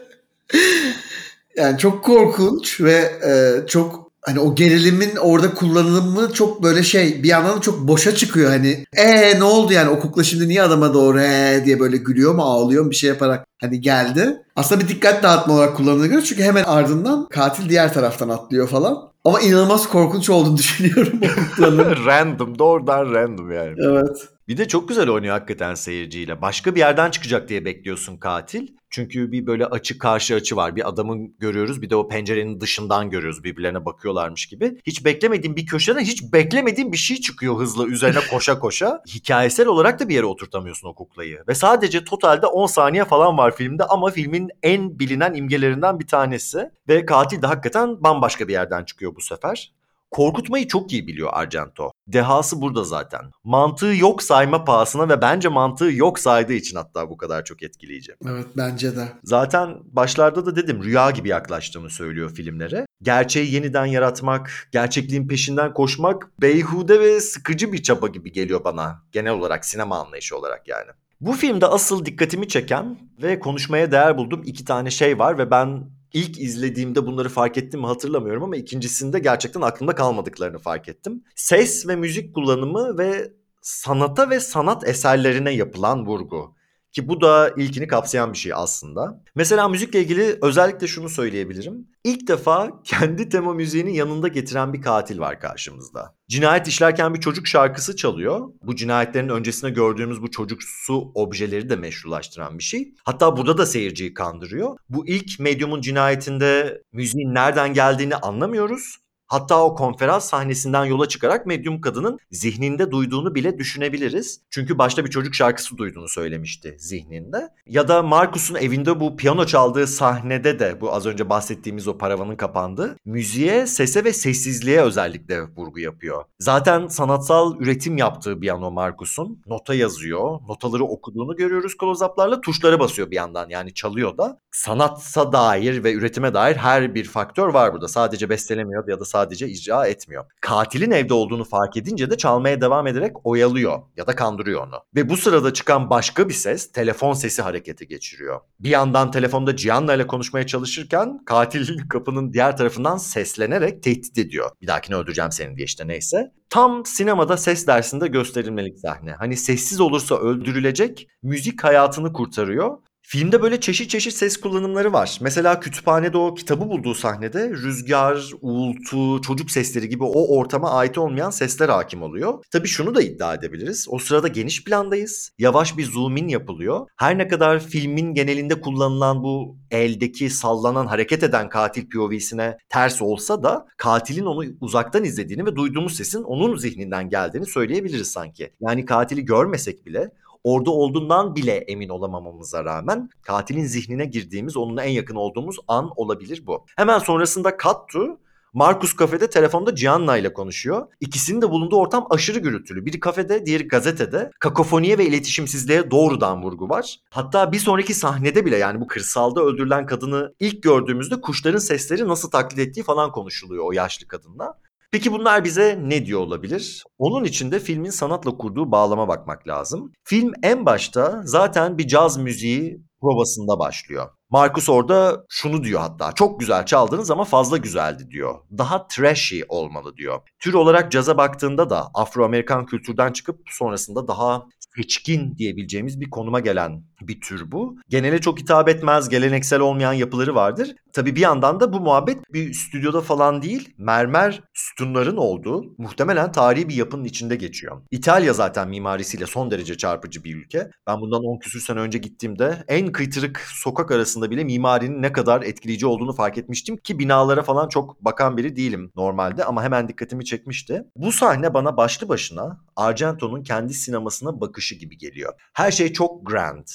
yani çok korkunç ve e, çok hani o gerilimin orada kullanılımı çok böyle şey bir yandan da çok boşa çıkıyor hani. E ne oldu yani o kukla şimdi niye adama doğru ee diye böyle gülüyor mu ağlıyor mu bir şey yaparak hani geldi. Aslında bir dikkat dağıtma olarak kullanılıyor çünkü hemen ardından katil diğer taraftan atlıyor falan. Ama inanılmaz korkunç olduğunu düşünüyorum random doğrudan random yani. Evet. Bir de çok güzel oynuyor hakikaten seyirciyle. Başka bir yerden çıkacak diye bekliyorsun katil. Çünkü bir böyle açı karşı açı var. Bir adamın görüyoruz bir de o pencerenin dışından görüyoruz birbirlerine bakıyorlarmış gibi. Hiç beklemediğim bir köşeden hiç beklemediğim bir şey çıkıyor hızla üzerine koşa koşa. Hikayesel olarak da bir yere oturtamıyorsun o kuklayı. Ve sadece totalde 10 saniye falan var filmde ama filmin en bilinen imgelerinden bir tanesi. Ve katil de hakikaten bambaşka bir yerden çıkıyor bu sefer. Korkutmayı çok iyi biliyor Argento. Dehası burada zaten. Mantığı yok sayma pahasına ve bence mantığı yok saydığı için hatta bu kadar çok etkileyici. Evet bence de. Zaten başlarda da dedim rüya gibi yaklaştığımı söylüyor filmlere. Gerçeği yeniden yaratmak, gerçekliğin peşinden koşmak beyhude ve sıkıcı bir çaba gibi geliyor bana. Genel olarak sinema anlayışı olarak yani. Bu filmde asıl dikkatimi çeken ve konuşmaya değer bulduğum iki tane şey var ve ben ilk izlediğimde bunları fark ettim mi hatırlamıyorum ama ikincisinde gerçekten aklımda kalmadıklarını fark ettim. Ses ve müzik kullanımı ve sanata ve sanat eserlerine yapılan vurgu. Ki bu da ilkini kapsayan bir şey aslında. Mesela müzikle ilgili özellikle şunu söyleyebilirim. İlk defa kendi tema müziğini yanında getiren bir katil var karşımızda. Cinayet işlerken bir çocuk şarkısı çalıyor. Bu cinayetlerin öncesinde gördüğümüz bu çocuksu objeleri de meşrulaştıran bir şey. Hatta burada da seyirciyi kandırıyor. Bu ilk medyumun cinayetinde müziğin nereden geldiğini anlamıyoruz. Hatta o konferans sahnesinden yola çıkarak medyum kadının zihninde duyduğunu bile düşünebiliriz. Çünkü başta bir çocuk şarkısı duyduğunu söylemişti zihninde. Ya da Marcus'un evinde bu piyano çaldığı sahnede de bu az önce bahsettiğimiz o paravanın kapandığı müziğe, sese ve sessizliğe özellikle vurgu yapıyor. Zaten sanatsal üretim yaptığı bir an o Marcus'un. Nota yazıyor, notaları okuduğunu görüyoruz close-up'larla. Tuşlara basıyor bir yandan yani çalıyor da. Sanatsa dair ve üretime dair her bir faktör var burada. Sadece bestelemiyor ya da sadece sadece icra etmiyor. Katilin evde olduğunu fark edince de çalmaya devam ederek oyalıyor ya da kandırıyor onu. Ve bu sırada çıkan başka bir ses telefon sesi harekete geçiriyor. Bir yandan telefonda Gianna ile konuşmaya çalışırken katil kapının diğer tarafından seslenerek tehdit ediyor. Bir dahakine öldüreceğim seni diye işte neyse. Tam sinemada ses dersinde gösterilmelik sahne. Hani sessiz olursa öldürülecek, müzik hayatını kurtarıyor Filmde böyle çeşit çeşit ses kullanımları var. Mesela kütüphanede o kitabı bulduğu sahnede rüzgar, uğultu, çocuk sesleri gibi o ortama ait olmayan sesler hakim oluyor. Tabii şunu da iddia edebiliriz. O sırada geniş plandayız. Yavaş bir zoom in yapılıyor. Her ne kadar filmin genelinde kullanılan bu eldeki sallanan hareket eden katil POV'sine ters olsa da katilin onu uzaktan izlediğini ve duyduğumuz sesin onun zihninden geldiğini söyleyebiliriz sanki. Yani katili görmesek bile orada olduğundan bile emin olamamamıza rağmen katilin zihnine girdiğimiz, onunla en yakın olduğumuz an olabilir bu. Hemen sonrasında Kattu Markus kafede telefonda Gianna ile konuşuyor. İkisinin de bulunduğu ortam aşırı gürültülü. Biri kafede, diğeri gazetede. Kakofoniye ve iletişimsizliğe doğrudan vurgu var. Hatta bir sonraki sahnede bile yani bu kırsalda öldürülen kadını ilk gördüğümüzde kuşların sesleri nasıl taklit ettiği falan konuşuluyor o yaşlı kadınla. Peki bunlar bize ne diyor olabilir? Onun için de filmin sanatla kurduğu bağlama bakmak lazım. Film en başta zaten bir caz müziği provasında başlıyor. Marcus orada şunu diyor hatta. Çok güzel çaldınız ama fazla güzeldi diyor. Daha trashy olmalı diyor. Tür olarak caza baktığında da Afro-Amerikan kültürden çıkıp sonrasında daha seçkin diyebileceğimiz bir konuma gelen bir tür bu. Genele çok hitap etmez, geleneksel olmayan yapıları vardır. Tabii bir yandan da bu muhabbet bir stüdyoda falan değil, mermer sütunların olduğu muhtemelen tarihi bir yapının içinde geçiyor. İtalya zaten mimarisiyle son derece çarpıcı bir ülke. Ben bundan 10 küsür sene önce gittiğimde en kıytırık sokak arasında bile mimarinin ne kadar etkileyici olduğunu fark etmiştim ki binalara falan çok bakan biri değilim normalde ama hemen dikkatimi çekmişti. Bu sahne bana başlı başına Argento'nun kendi sinemasına bakışı gibi geliyor. Her şey çok grand.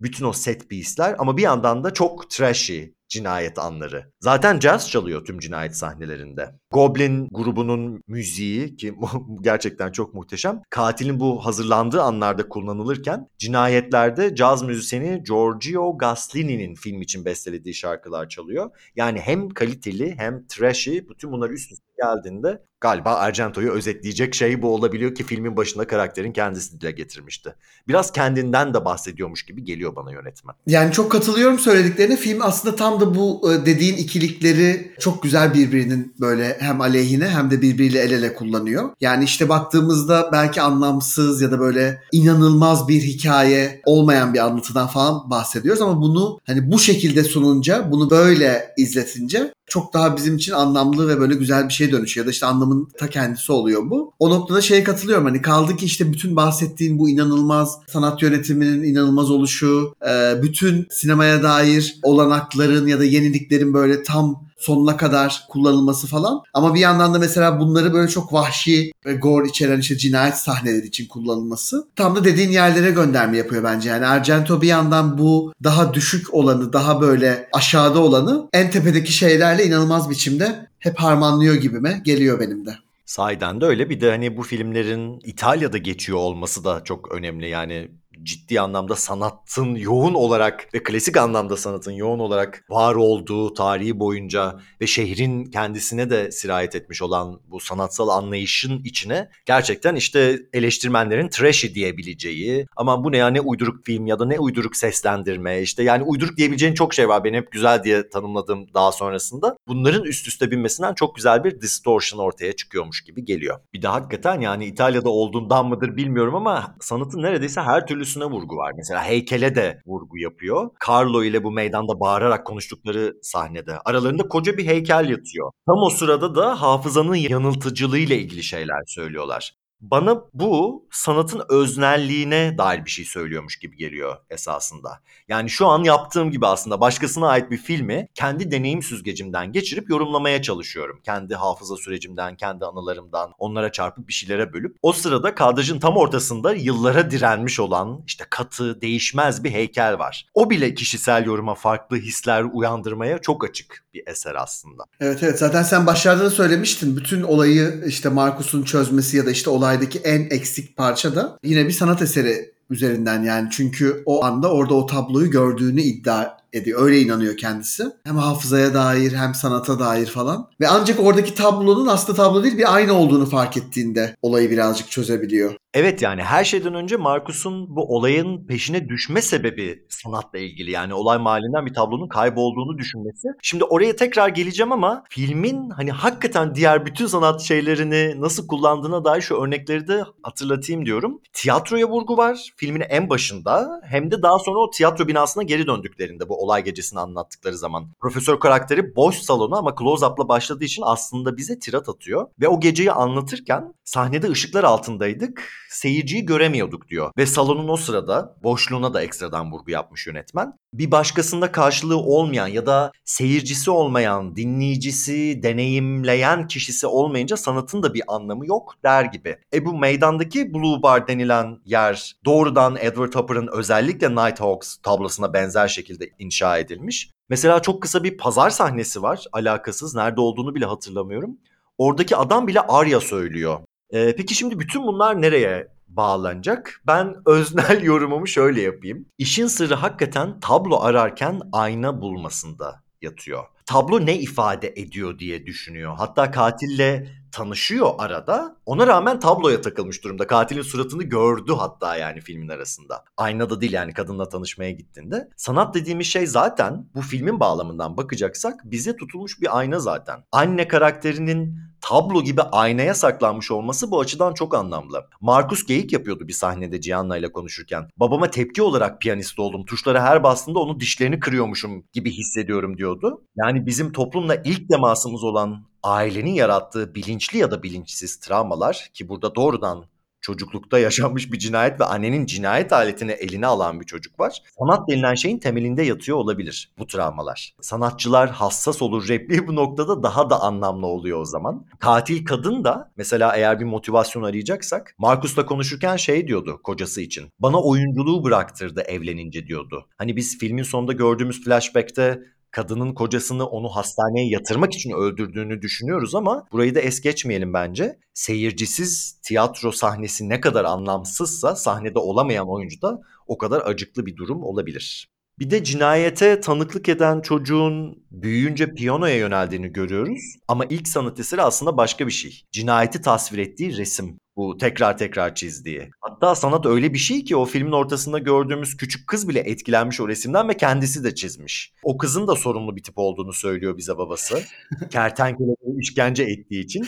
Bütün o set piece'ler ama bir yandan da çok trashy, cinayet anları. Zaten jazz çalıyor tüm cinayet sahnelerinde. Goblin grubunun müziği ki gerçekten çok muhteşem. Katilin bu hazırlandığı anlarda kullanılırken cinayetlerde caz müzisyeni Giorgio Gaslini'nin film için bestelediği şarkılar çalıyor. Yani hem kaliteli hem trashy bütün bunlar üst üste geldiğinde galiba Argento'yu özetleyecek şey bu olabiliyor ki filmin başında karakterin kendisi dile getirmişti. Biraz kendinden de bahsediyormuş gibi geliyor bana yönetmen. Yani çok katılıyorum söylediklerine. Film aslında tam da bu e, dediğin ikilikleri çok güzel birbirinin böyle hem aleyhine hem de birbiriyle el ele kullanıyor. Yani işte baktığımızda belki anlamsız ya da böyle inanılmaz bir hikaye olmayan bir anlatıdan falan bahsediyoruz ama bunu hani bu şekilde sununca, bunu böyle izletince çok daha bizim için anlamlı ve böyle güzel bir şey dönüşüyor. Ya da işte anlamın ta kendisi oluyor bu. O noktada şeye katılıyorum. Hani kaldı ki işte bütün bahsettiğin bu inanılmaz sanat yönetiminin inanılmaz oluşu, e, bütün sinemaya dair olanakların ya da yeniliklerin böyle tam sonuna kadar kullanılması falan. Ama bir yandan da mesela bunları böyle çok vahşi ve gore içeren işte cinayet sahneleri için kullanılması tam da dediğin yerlere gönderme yapıyor bence. Yani Argento bir yandan bu daha düşük olanı, daha böyle aşağıda olanı en tepedeki şeylerle inanılmaz biçimde hep harmanlıyor gibime geliyor benim de. Sahiden de öyle. Bir de hani bu filmlerin İtalya'da geçiyor olması da çok önemli. Yani ciddi anlamda sanatın yoğun olarak ve klasik anlamda sanatın yoğun olarak var olduğu tarihi boyunca ve şehrin kendisine de sirayet etmiş olan bu sanatsal anlayışın içine gerçekten işte eleştirmenlerin trashy diyebileceği ama bu ne ya ne uyduruk film ya da ne uyduruk seslendirme işte yani uyduruk diyebileceğin çok şey var. Benim hep güzel diye tanımladığım daha sonrasında. Bunların üst üste binmesinden çok güzel bir distortion ortaya çıkıyormuş gibi geliyor. Bir de hakikaten yani İtalya'da olduğundan mıdır bilmiyorum ama sanatın neredeyse her türlü üstüne vurgu var. Mesela heykele de vurgu yapıyor. Carlo ile bu meydanda bağırarak konuştukları sahnede. Aralarında koca bir heykel yatıyor. Tam o sırada da hafızanın yanıltıcılığıyla ilgili şeyler söylüyorlar. Bana bu sanatın öznelliğine dair bir şey söylüyormuş gibi geliyor esasında. Yani şu an yaptığım gibi aslında başkasına ait bir filmi kendi deneyim süzgecimden geçirip yorumlamaya çalışıyorum. Kendi hafıza sürecimden, kendi anılarımdan onlara çarpıp bir şeylere bölüp. O sırada kadrajın tam ortasında yıllara direnmiş olan işte katı, değişmez bir heykel var. O bile kişisel yoruma farklı hisler uyandırmaya çok açık bir eser aslında. Evet evet zaten sen başlarda da söylemiştin. Bütün olayı işte Markus'un çözmesi ya da işte olaydaki en eksik parça da yine bir sanat eseri üzerinden yani. Çünkü o anda orada o tabloyu gördüğünü iddia ediyor. Öyle inanıyor kendisi. Hem hafızaya dair hem sanata dair falan. Ve ancak oradaki tablonun aslında tablo değil bir ayna olduğunu fark ettiğinde olayı birazcık çözebiliyor. Evet yani her şeyden önce Markus'un bu olayın peşine düşme sebebi sanatla ilgili. Yani olay mahallinden bir tablonun kaybolduğunu düşünmesi. Şimdi oraya tekrar geleceğim ama filmin hani hakikaten diğer bütün sanat şeylerini nasıl kullandığına dair şu örnekleri de hatırlatayım diyorum. Tiyatroya vurgu var filmin en başında hem de daha sonra o tiyatro binasına geri döndüklerinde bu olay gecesini anlattıkları zaman. Profesör karakteri boş salonu ama close-up'la başladığı için aslında bize tirat atıyor. Ve o geceyi anlatırken sahnede ışıklar altındaydık, seyirciyi göremiyorduk diyor. Ve salonun o sırada boşluğuna da ekstradan vurgu yapmış yönetmen. Bir başkasında karşılığı olmayan ya da seyircisi olmayan, dinleyicisi, deneyimleyen kişisi olmayınca sanatın da bir anlamı yok der gibi. E bu meydandaki Blue Bar denilen yer doğrudan Edward Hopper'ın özellikle Nighthawks tablosuna benzer şekilde inşa edilmiş. Mesela çok kısa bir pazar sahnesi var alakasız. Nerede olduğunu bile hatırlamıyorum. Oradaki adam bile Arya söylüyor. Ee, peki şimdi bütün bunlar nereye bağlanacak? Ben öznel yorumumu şöyle yapayım. İşin sırrı hakikaten tablo ararken ayna bulmasında yatıyor. Tablo ne ifade ediyor diye düşünüyor. Hatta katille tanışıyor arada. Ona rağmen tabloya takılmış durumda. Katilin suratını gördü hatta yani filmin arasında. Aynada değil yani kadınla tanışmaya gittiğinde. Sanat dediğimiz şey zaten bu filmin bağlamından bakacaksak bize tutulmuş bir ayna zaten. Anne karakterinin tablo gibi aynaya saklanmış olması bu açıdan çok anlamlı. Markus geyik yapıyordu bir sahnede Cihan'la ile konuşurken. Babama tepki olarak piyanist oldum. Tuşlara her bastığında onun dişlerini kırıyormuşum gibi hissediyorum diyordu. Yani bizim toplumla ilk temasımız olan ailenin yarattığı bilinçli ya da bilinçsiz travmalar ki burada doğrudan çocuklukta yaşanmış bir cinayet ve annenin cinayet aletini eline alan bir çocuk var. Sanat denilen şeyin temelinde yatıyor olabilir bu travmalar. Sanatçılar hassas olur repliği bu noktada daha da anlamlı oluyor o zaman. Katil kadın da mesela eğer bir motivasyon arayacaksak Markus'la konuşurken şey diyordu kocası için. Bana oyunculuğu bıraktırdı evlenince diyordu. Hani biz filmin sonunda gördüğümüz flashback'te kadının kocasını onu hastaneye yatırmak için öldürdüğünü düşünüyoruz ama burayı da es geçmeyelim bence. Seyircisiz tiyatro sahnesi ne kadar anlamsızsa sahnede olamayan oyuncu da o kadar acıklı bir durum olabilir. Bir de cinayete tanıklık eden çocuğun büyüyünce piyanoya yöneldiğini görüyoruz. Ama ilk sanat eseri aslında başka bir şey. Cinayeti tasvir ettiği resim. Bu tekrar tekrar çizdiği. Hatta sanat öyle bir şey ki o filmin ortasında gördüğümüz küçük kız bile etkilenmiş o resimden ve kendisi de çizmiş. O kızın da sorumlu bir tip olduğunu söylüyor bize babası. Kertenkeleleri işkence ettiği için.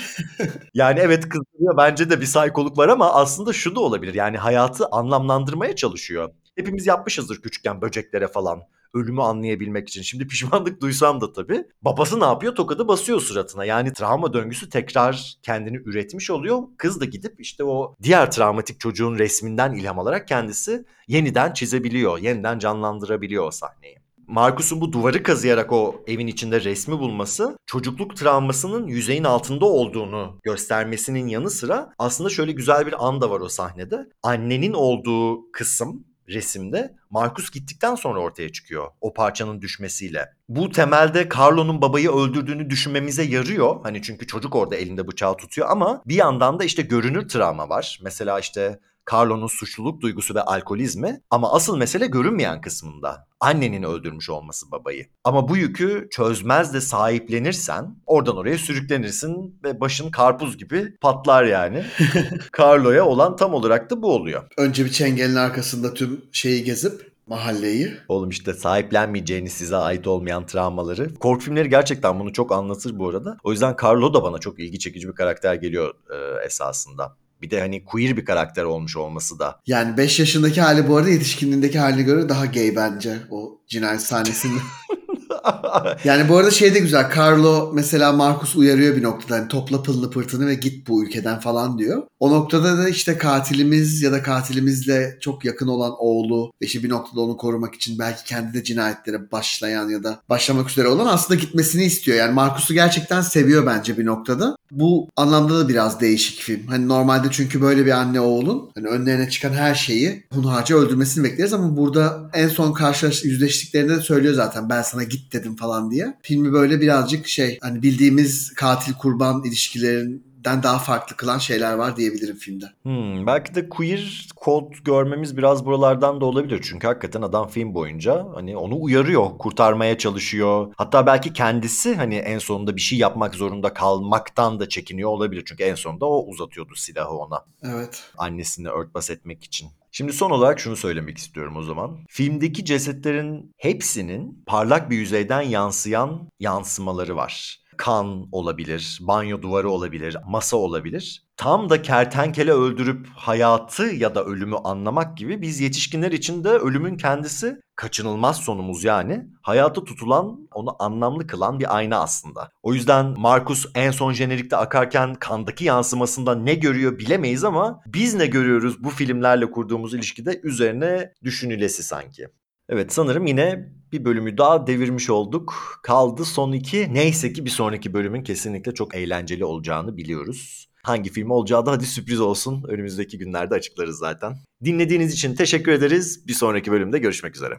Yani evet kızdırıyor bence de bir saykoluk var ama aslında şu da olabilir. Yani hayatı anlamlandırmaya çalışıyor. Hepimiz yapmışızdır küçükken böceklere falan ölümü anlayabilmek için. Şimdi pişmanlık duysam da tabii. Babası ne yapıyor? Tokadı basıyor suratına. Yani travma döngüsü tekrar kendini üretmiş oluyor. Kız da gidip işte o diğer travmatik çocuğun resminden ilham alarak kendisi yeniden çizebiliyor. Yeniden canlandırabiliyor o sahneyi. Markus'un bu duvarı kazıyarak o evin içinde resmi bulması çocukluk travmasının yüzeyin altında olduğunu göstermesinin yanı sıra aslında şöyle güzel bir an da var o sahnede. Annenin olduğu kısım resimde Marcus gittikten sonra ortaya çıkıyor o parçanın düşmesiyle. Bu temelde Carlo'nun babayı öldürdüğünü düşünmemize yarıyor. Hani çünkü çocuk orada elinde bıçağı tutuyor ama bir yandan da işte görünür travma var. Mesela işte Carlo'nun suçluluk duygusu ve alkolizmi ama asıl mesele görünmeyen kısmında. Annenin öldürmüş olması babayı. Ama bu yükü çözmez de sahiplenirsen oradan oraya sürüklenirsin ve başın karpuz gibi patlar yani. Carlo'ya olan tam olarak da bu oluyor. Önce bir çengelin arkasında tüm şeyi gezip mahalleyi. Oğlum işte sahiplenmeyeceğiniz size ait olmayan travmaları. Korku filmleri gerçekten bunu çok anlatır bu arada. O yüzden Carlo da bana çok ilgi çekici bir karakter geliyor e, esasında. Bir de hani queer bir karakter olmuş olması da. Yani 5 yaşındaki hali bu arada yetişkinliğindeki haline göre daha gay bence o cinayet sahnesinde. yani bu arada şey de güzel. Carlo mesela Marcus uyarıyor bir noktada. Hani topla pılını pırtını ve git bu ülkeden falan diyor. O noktada da işte katilimiz ya da katilimizle çok yakın olan oğlu ve işte bir noktada onu korumak için belki kendi de cinayetlere başlayan ya da başlamak üzere olan aslında gitmesini istiyor. Yani Marcus'u gerçekten seviyor bence bir noktada. Bu anlamda da biraz değişik film. Hani normalde çünkü böyle bir anne oğlun hani önlerine çıkan her şeyi hunharca öldürmesini bekleriz ama burada en son karşılaş yüzleştiklerinde de söylüyor zaten ben sana git dedim falan diye. Filmi böyle birazcık şey hani bildiğimiz katil kurban ilişkilerin den daha farklı kılan şeyler var diyebilirim filmde. Hmm, belki de queer kod görmemiz biraz buralardan da olabilir. Çünkü hakikaten adam film boyunca hani onu uyarıyor, kurtarmaya çalışıyor. Hatta belki kendisi hani en sonunda bir şey yapmak zorunda kalmaktan da çekiniyor olabilir. Çünkü en sonunda o uzatıyordu silahı ona. Evet. Annesini örtbas etmek için. Şimdi son olarak şunu söylemek istiyorum o zaman. Filmdeki cesetlerin hepsinin parlak bir yüzeyden yansıyan yansımaları var kan olabilir, banyo duvarı olabilir, masa olabilir. Tam da kertenkele öldürüp hayatı ya da ölümü anlamak gibi biz yetişkinler için de ölümün kendisi kaçınılmaz sonumuz yani. Hayata tutulan, onu anlamlı kılan bir ayna aslında. O yüzden Markus en son jenerikte akarken kandaki yansımasında ne görüyor bilemeyiz ama biz ne görüyoruz bu filmlerle kurduğumuz ilişkide üzerine düşünülesi sanki. Evet sanırım yine bir bölümü daha devirmiş olduk. Kaldı son iki. Neyse ki bir sonraki bölümün kesinlikle çok eğlenceli olacağını biliyoruz. Hangi film olacağı da hadi sürpriz olsun. Önümüzdeki günlerde açıklarız zaten. Dinlediğiniz için teşekkür ederiz. Bir sonraki bölümde görüşmek üzere.